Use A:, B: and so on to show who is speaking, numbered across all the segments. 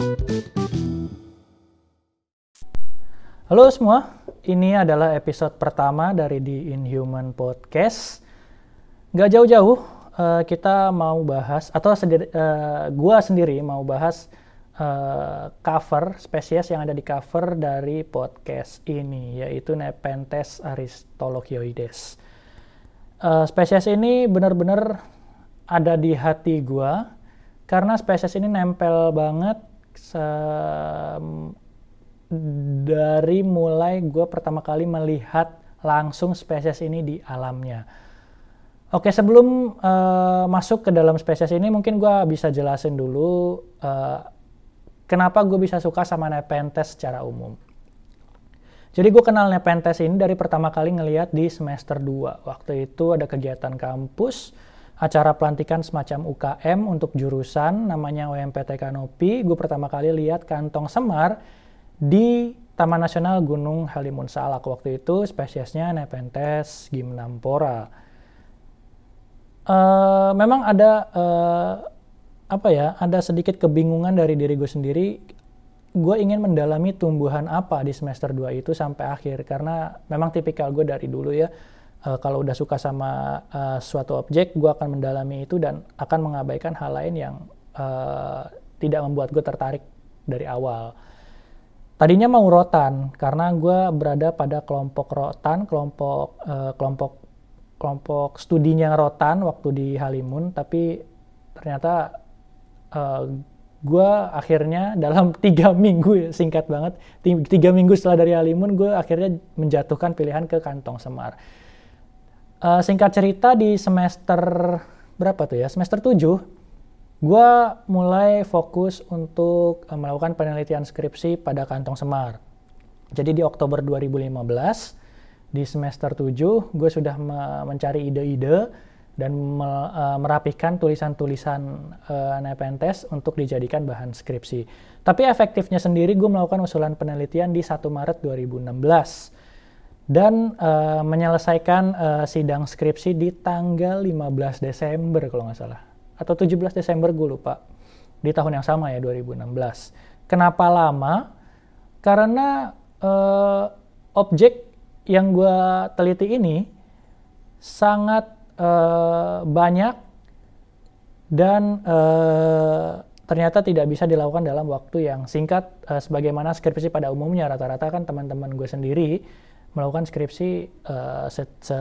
A: Halo semua, ini adalah episode pertama dari The Inhuman Podcast. Gak jauh-jauh, uh, kita mau bahas, atau sendiri, uh, gua sendiri mau bahas uh, cover, spesies yang ada di cover dari podcast ini, yaitu Nepenthes aristologioides. Uh, spesies ini benar-benar ada di hati gua, karena spesies ini nempel banget dari mulai gue pertama kali melihat langsung spesies ini di alamnya. Oke, sebelum uh, masuk ke dalam spesies ini, mungkin gue bisa jelasin dulu uh, kenapa gue bisa suka sama Nepenthes secara umum. Jadi gue kenal Nepenthes ini dari pertama kali ngeliat di semester 2. Waktu itu ada kegiatan kampus, acara pelantikan semacam UKM untuk jurusan namanya OMPT Kanopi. Gue pertama kali lihat kantong semar di Taman Nasional Gunung Halimun Salak. Waktu itu spesiesnya Nepenthes gymnampora. Uh, memang ada uh, apa ya, ada sedikit kebingungan dari diri gue sendiri. Gue ingin mendalami tumbuhan apa di semester 2 itu sampai akhir karena memang tipikal gue dari dulu ya. Uh, kalau udah suka sama uh, suatu objek, gue akan mendalami itu dan akan mengabaikan hal lain yang uh, tidak membuat gue tertarik dari awal. Tadinya mau rotan karena gue berada pada kelompok rotan, kelompok uh, kelompok kelompok studinya rotan waktu di Halimun, tapi ternyata uh, gue akhirnya dalam tiga minggu singkat banget tiga minggu setelah dari Halimun gue akhirnya menjatuhkan pilihan ke kantong Semar. Uh, singkat cerita di semester berapa tuh ya semester 7 gue mulai fokus untuk uh, melakukan penelitian skripsi pada kantong semar. Jadi di Oktober 2015, di semester 7, gue sudah me mencari ide-ide dan me uh, merapihkan tulisan-tulisan uh, Nepenthes untuk dijadikan bahan skripsi. Tapi efektifnya sendiri gue melakukan usulan penelitian di 1 Maret 2016 dan uh, menyelesaikan uh, sidang skripsi di tanggal 15 Desember kalau nggak salah atau 17 Desember gue lupa di tahun yang sama ya 2016. Kenapa lama? Karena uh, objek yang gue teliti ini sangat uh, banyak dan uh, ternyata tidak bisa dilakukan dalam waktu yang singkat uh, sebagaimana skripsi pada umumnya rata-rata kan teman-teman gue sendiri melakukan skripsi uh,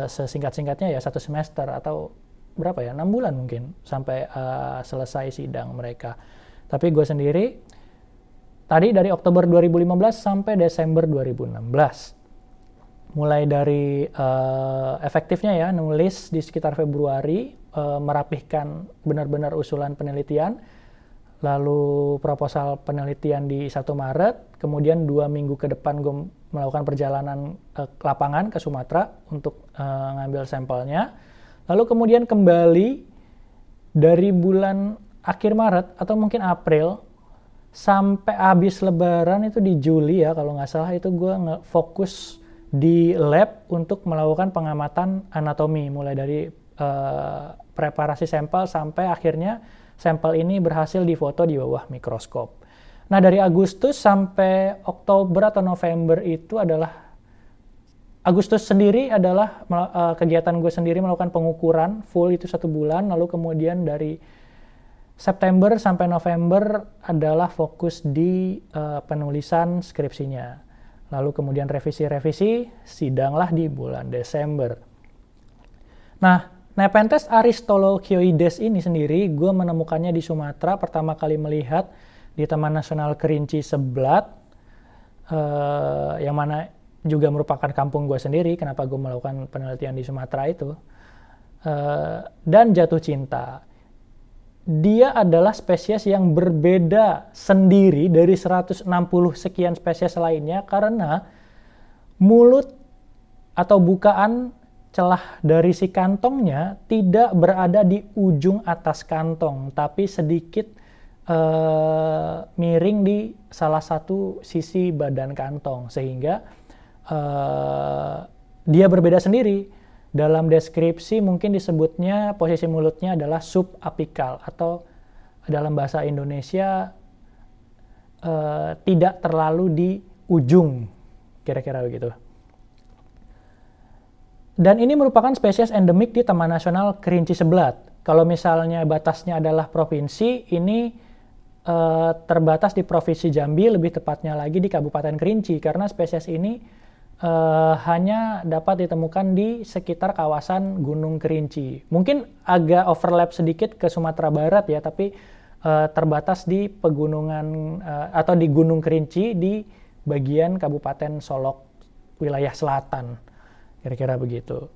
A: sesingkat-singkatnya ya satu semester atau berapa ya enam bulan mungkin sampai uh, selesai sidang mereka. Tapi gue sendiri tadi dari Oktober 2015 sampai Desember 2016 mulai dari uh, efektifnya ya nulis di sekitar Februari uh, merapihkan benar-benar usulan penelitian lalu proposal penelitian di 1 Maret kemudian dua minggu ke depan gue melakukan perjalanan uh, ke lapangan ke Sumatera untuk uh, ngambil sampelnya Lalu kemudian kembali dari bulan akhir Maret atau mungkin April sampai habis Lebaran itu di Juli ya kalau nggak salah itu gue fokus di lab untuk melakukan pengamatan anatomi mulai dari uh, preparasi sampel sampai akhirnya sampel ini berhasil difoto di bawah mikroskop. Nah dari Agustus sampai Oktober atau November itu adalah Agustus sendiri adalah uh, kegiatan gue sendiri melakukan pengukuran full itu satu bulan, lalu kemudian dari September sampai November adalah fokus di uh, penulisan skripsinya. Lalu kemudian revisi-revisi, sidanglah di bulan Desember. Nah, Nepenthes aristologioides ini sendiri, gue menemukannya di Sumatera, pertama kali melihat di Taman Nasional Kerinci Seblat, uh, yang mana juga merupakan kampung gue sendiri, kenapa gue melakukan penelitian di Sumatera itu. Uh, dan jatuh cinta. Dia adalah spesies yang berbeda sendiri dari 160 sekian spesies lainnya karena mulut atau bukaan celah dari si kantongnya tidak berada di ujung atas kantong, tapi sedikit uh, miring di salah satu sisi badan kantong sehingga uh, dia berbeda sendiri. Dalam deskripsi mungkin disebutnya posisi mulutnya adalah subapikal atau dalam bahasa Indonesia uh, tidak terlalu di ujung, kira-kira begitu. Dan ini merupakan spesies endemik di Taman Nasional Kerinci Sebelat. Kalau misalnya batasnya adalah provinsi, ini uh, terbatas di Provinsi Jambi, lebih tepatnya lagi di Kabupaten Kerinci, karena spesies ini uh, hanya dapat ditemukan di sekitar kawasan Gunung Kerinci. Mungkin agak overlap sedikit ke Sumatera Barat ya, tapi uh, terbatas di pegunungan uh, atau di Gunung Kerinci di bagian Kabupaten Solok, wilayah selatan. Kira-kira begitu.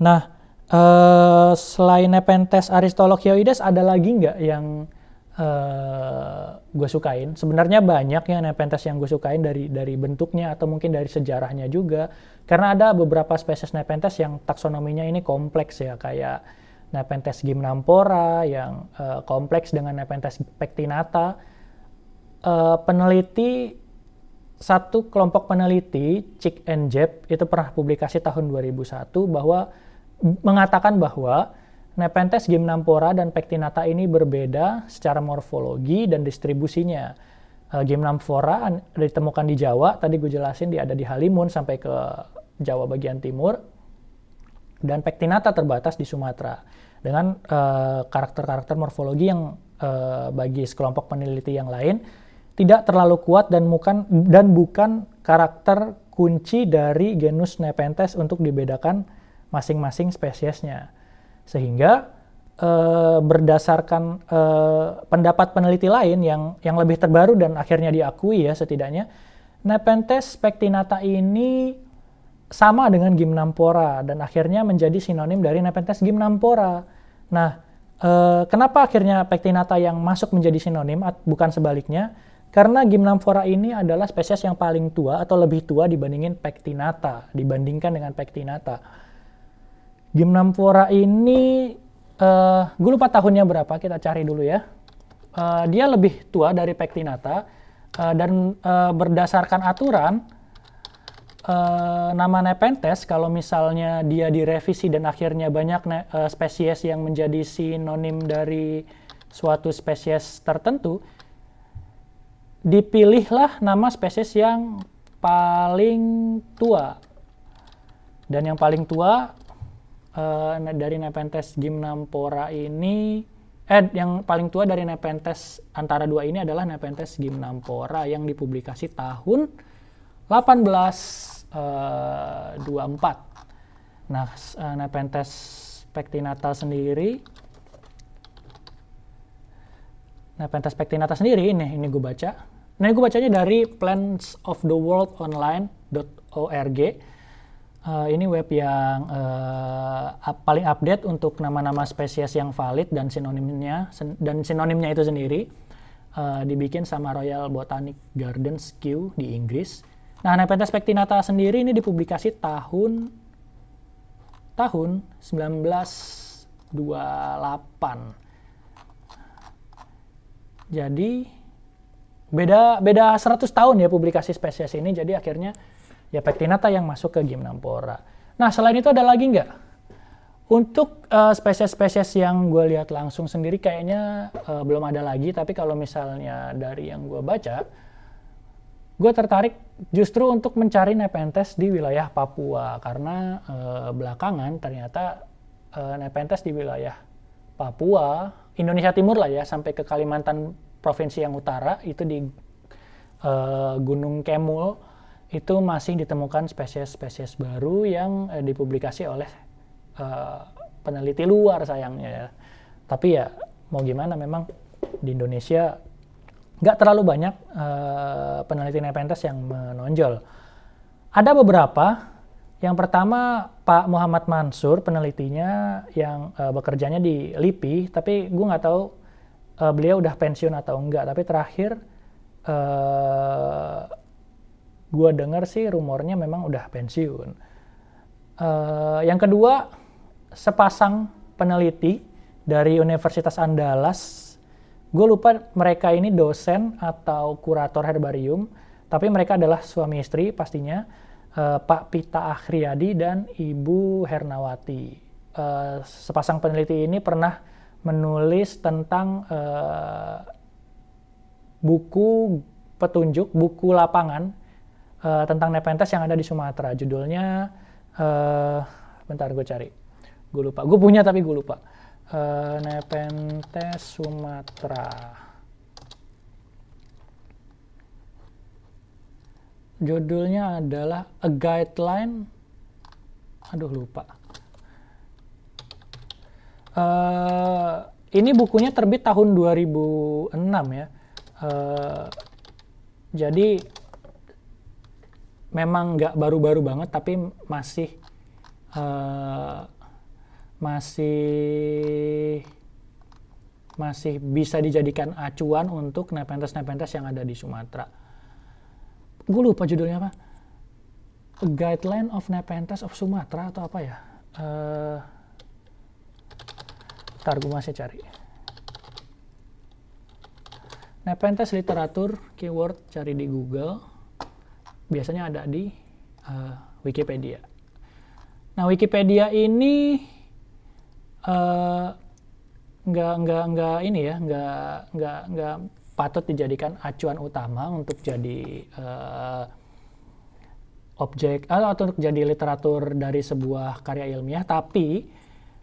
A: Nah, uh, selain Nepenthes aristolochioides ada lagi nggak yang uh, eh, gue sukain? Sebenarnya banyak ya Nepenthes yang gue sukain dari dari bentuknya atau mungkin dari sejarahnya juga. Karena ada beberapa spesies Nepenthes yang taksonominya ini kompleks ya kayak Nepenthes gymnampora yang uh, kompleks dengan Nepenthes pectinata. Uh, peneliti satu kelompok peneliti, Chick and Jeb, itu pernah publikasi tahun 2001 bahwa mengatakan bahwa Nepenthes gymnampora dan pectinata ini berbeda secara morfologi dan distribusinya. Uh, gymnampora ditemukan di Jawa, tadi gue jelasin dia ada di Halimun sampai ke Jawa bagian timur, dan pectinata terbatas di Sumatera dengan uh, karakter-karakter morfologi yang uh, bagi sekelompok peneliti yang lain tidak terlalu kuat dan bukan dan bukan karakter kunci dari genus Nepenthes untuk dibedakan masing-masing spesiesnya. Sehingga e, berdasarkan e, pendapat peneliti lain yang yang lebih terbaru dan akhirnya diakui ya setidaknya Nepenthes pectinata ini sama dengan Gymnampora dan akhirnya menjadi sinonim dari Nepenthes gymnampora. Nah, e, kenapa akhirnya pectinata yang masuk menjadi sinonim bukan sebaliknya? Karena Gymnamphora ini adalah spesies yang paling tua atau lebih tua dibandingin Pectinata, dibandingkan dengan Pectinata. Gymnamphora ini, uh, gue lupa tahunnya berapa, kita cari dulu ya. Uh, dia lebih tua dari Pectinata, uh, dan uh, berdasarkan aturan, uh, nama Nepenthes, kalau misalnya dia direvisi dan akhirnya banyak uh, spesies yang menjadi sinonim dari suatu spesies tertentu, dipilihlah nama spesies yang paling tua. Dan yang paling tua uh, dari Nepenthes gymnampora ini eh yang paling tua dari Nepenthes antara dua ini adalah Nepenthes gymnampora yang dipublikasi tahun 1824. Uh, nah, uh, Nepenthes pectinata sendiri Nepenthes pectinata sendiri ini ini gue baca Nah, gue bacanya dari plantsoftheworldonline.org. Uh, ini web yang uh, up, paling update untuk nama-nama spesies yang valid dan sinonimnya dan sinonimnya itu sendiri uh, dibikin sama Royal Botanic Gardens Kew di Inggris. Nah, Nepenthes pectinata sendiri ini dipublikasi tahun tahun 1928. Jadi beda beda 100 tahun ya publikasi spesies ini jadi akhirnya ya pectinata yang masuk ke Gymnampora. Nah selain itu ada lagi nggak? Untuk uh, spesies-spesies yang gue lihat langsung sendiri kayaknya uh, belum ada lagi, tapi kalau misalnya dari yang gue baca, gue tertarik justru untuk mencari Nepenthes di wilayah Papua karena uh, belakangan ternyata uh, Nepenthes di wilayah Papua, Indonesia Timur lah ya, sampai ke Kalimantan provinsi yang utara itu di uh, Gunung Kemul itu masih ditemukan spesies-spesies baru yang uh, dipublikasi oleh uh, peneliti luar sayangnya ya. Tapi ya mau gimana memang di Indonesia nggak terlalu banyak uh, peneliti Nepenthes yang menonjol. Ada beberapa. Yang pertama Pak Muhammad Mansur penelitinya yang uh, bekerjanya di LIPI, tapi gue nggak tahu uh, beliau udah pensiun atau enggak tapi terakhir eh, gue dengar sih rumornya memang udah pensiun. Uh, yang kedua sepasang peneliti dari Universitas Andalas gue lupa mereka ini dosen atau kurator herbarium tapi mereka adalah suami istri pastinya uh, Pak Pita Akhriyadi dan Ibu Hernawati. Uh, sepasang peneliti ini pernah menulis tentang uh, buku petunjuk, buku lapangan uh, tentang Nepenthes yang ada di Sumatera. Judulnya, uh, bentar gue cari. Gue lupa. Gue punya tapi gue lupa. Uh, Nepenthes Sumatera. Judulnya adalah A Guideline. Aduh lupa. Uh, ini bukunya terbit tahun 2006 ya. Uh, jadi memang nggak baru-baru banget tapi masih uh, masih masih bisa dijadikan acuan untuk nepenthes-nepenthes yang ada di Sumatera. Gue lupa judulnya apa. A Guideline of Nepenthes of Sumatera atau apa ya? Uh, ntar gue masih cari. Nepenthes literatur keyword cari di Google biasanya ada di uh, Wikipedia. Nah Wikipedia ini uh, nggak nggak nggak ini ya nggak nggak nggak patut dijadikan acuan utama untuk jadi uh, objek atau untuk jadi literatur dari sebuah karya ilmiah, tapi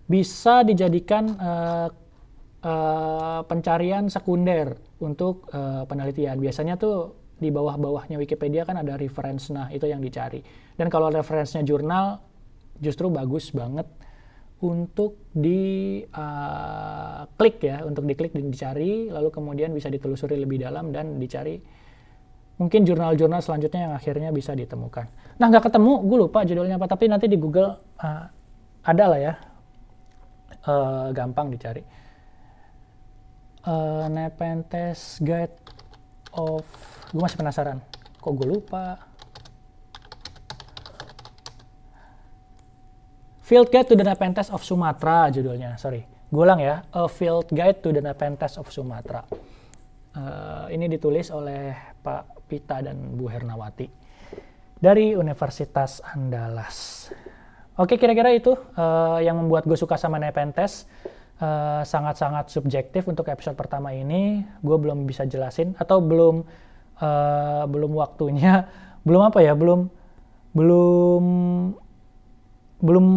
A: bisa dijadikan uh, uh, pencarian sekunder untuk uh, penelitian. Biasanya tuh di bawah-bawahnya Wikipedia kan ada reference, nah itu yang dicari. Dan kalau referensinya jurnal, justru bagus banget untuk di uh, klik ya, untuk diklik dan dicari, lalu kemudian bisa ditelusuri lebih dalam dan dicari mungkin jurnal-jurnal selanjutnya yang akhirnya bisa ditemukan. Nah nggak ketemu, gue lupa judulnya apa, tapi nanti di Google uh, ada lah ya, uh, gampang dicari uh, Nepenthes Guide of gue masih penasaran. Kok gue lupa? Field Guide to the Nepenthes of Sumatra judulnya. Sorry gue ulang ya. A Field Guide to the Nepenthes of Sumatra. Uh, ini ditulis oleh Pak Pita dan Bu Hernawati dari Universitas Andalas. Oke kira-kira itu uh, yang membuat gue suka sama Nepenthes. Sangat eh, sangat-sangat subjektif untuk episode pertama ini. Gue belum bisa jelasin atau belum uh, belum waktunya, belum apa ya, belum belum belum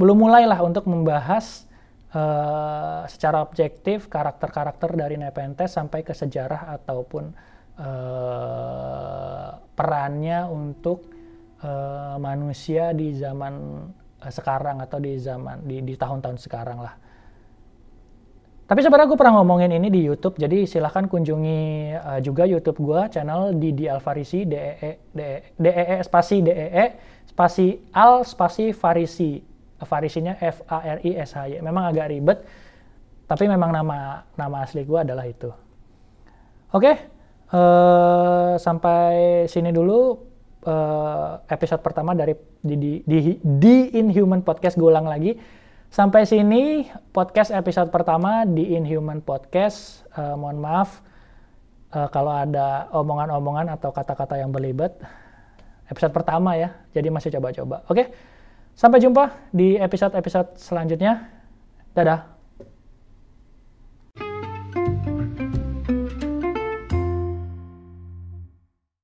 A: belum mulailah untuk membahas uh, secara objektif karakter-karakter dari Nepenthes sampai ke sejarah ataupun uh, perannya untuk uh, manusia di zaman sekarang atau di zaman di tahun-tahun sekarang lah. Tapi sebenarnya gue pernah ngomongin ini di YouTube, jadi silahkan kunjungi uh, juga YouTube gue, channel Didi Alfarisi, D E E D E, D E, e spasi D E E spasi Al spasi Farisi, Farisinya F A R I S H Y. Memang agak ribet, tapi memang nama nama asli gue adalah itu. Oke, okay, uh, eh, sampai sini dulu uh, episode pertama dari di, di, di, di Inhuman Podcast gue ulang lagi Sampai sini podcast episode pertama di Inhuman Podcast. Uh, mohon maaf uh, kalau ada omongan-omongan atau kata-kata yang berlibat. Episode pertama ya, jadi masih coba-coba. Oke, sampai jumpa di episode-episode selanjutnya. Dadah.